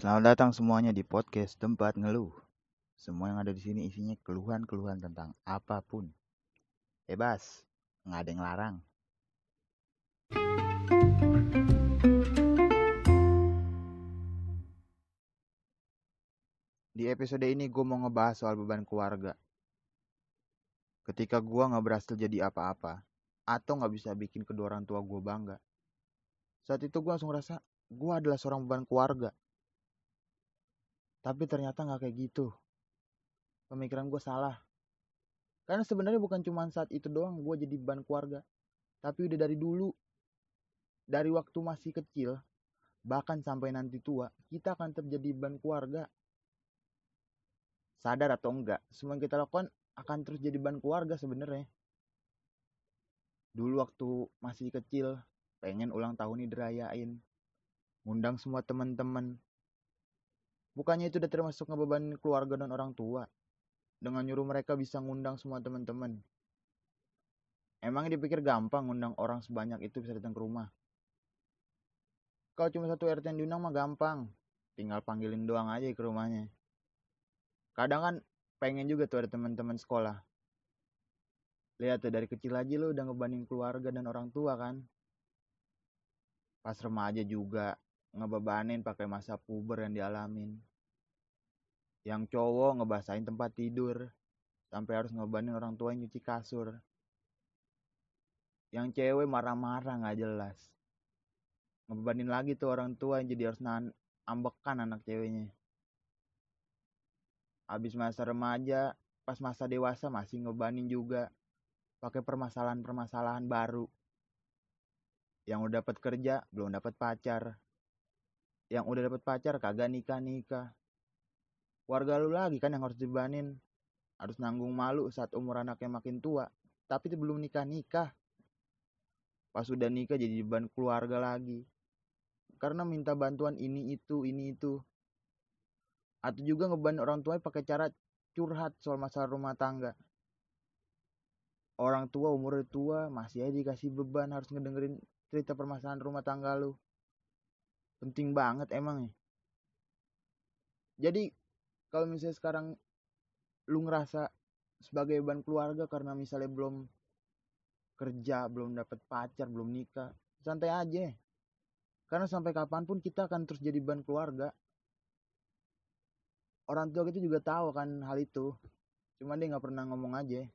Selamat datang semuanya di podcast tempat ngeluh. Semua yang ada di sini isinya keluhan-keluhan tentang apa pun. Bebas, nggak ada yang larang. Di episode ini gue mau ngebahas soal beban keluarga. Ketika gue nggak berhasil jadi apa-apa, atau nggak bisa bikin kedua orang tua gue bangga. Saat itu gue langsung ngerasa, gue adalah seorang beban keluarga. Tapi ternyata nggak kayak gitu. Pemikiran gue salah. Karena sebenarnya bukan cuma saat itu doang gue jadi beban keluarga. Tapi udah dari dulu. Dari waktu masih kecil. Bahkan sampai nanti tua. Kita akan terjadi beban keluarga. Sadar atau enggak. Semua yang kita lakukan akan terus jadi beban keluarga sebenarnya. Dulu waktu masih kecil. Pengen ulang tahun ini dirayain. Ngundang semua teman-teman Bukannya itu udah termasuk ngebeban keluarga dan orang tua. Dengan nyuruh mereka bisa ngundang semua teman-teman. Emang dipikir gampang ngundang orang sebanyak itu bisa datang ke rumah. Kalau cuma satu RT yang diundang mah gampang. Tinggal panggilin doang aja ke rumahnya. Kadang kan pengen juga tuh ada teman-teman sekolah. Lihat tuh dari kecil aja lo udah ngebanding keluarga dan orang tua kan. Pas remaja juga ngebebanin pakai masa puber yang dialamin. Yang cowok ngebasahin tempat tidur sampai harus ngebebanin orang tua nyuci kasur. Yang cewek marah-marah nggak jelas. Ngebebanin lagi tuh orang tua jadi harus nahan ambekan anak ceweknya. Habis masa remaja, pas masa dewasa masih ngebebanin juga pakai permasalahan-permasalahan baru. Yang udah dapat kerja, belum dapat pacar, yang udah dapet pacar kagak nikah nikah warga lu lagi kan yang harus dibanin harus nanggung malu saat umur anaknya makin tua. Tapi itu belum nikah nikah pas udah nikah jadi beban keluarga lagi. Karena minta bantuan ini itu ini itu. Atau juga ngeban orang tua pakai cara curhat soal masalah rumah tangga. Orang tua umur tua masih aja dikasih beban harus ngedengerin cerita permasalahan rumah tangga lu penting banget emang ya. Jadi kalau misalnya sekarang lu ngerasa sebagai beban keluarga karena misalnya belum kerja belum dapat pacar belum nikah santai aja. Karena sampai kapan pun kita akan terus jadi beban keluarga. Orang tua kita juga tahu kan hal itu. Cuma dia nggak pernah ngomong aja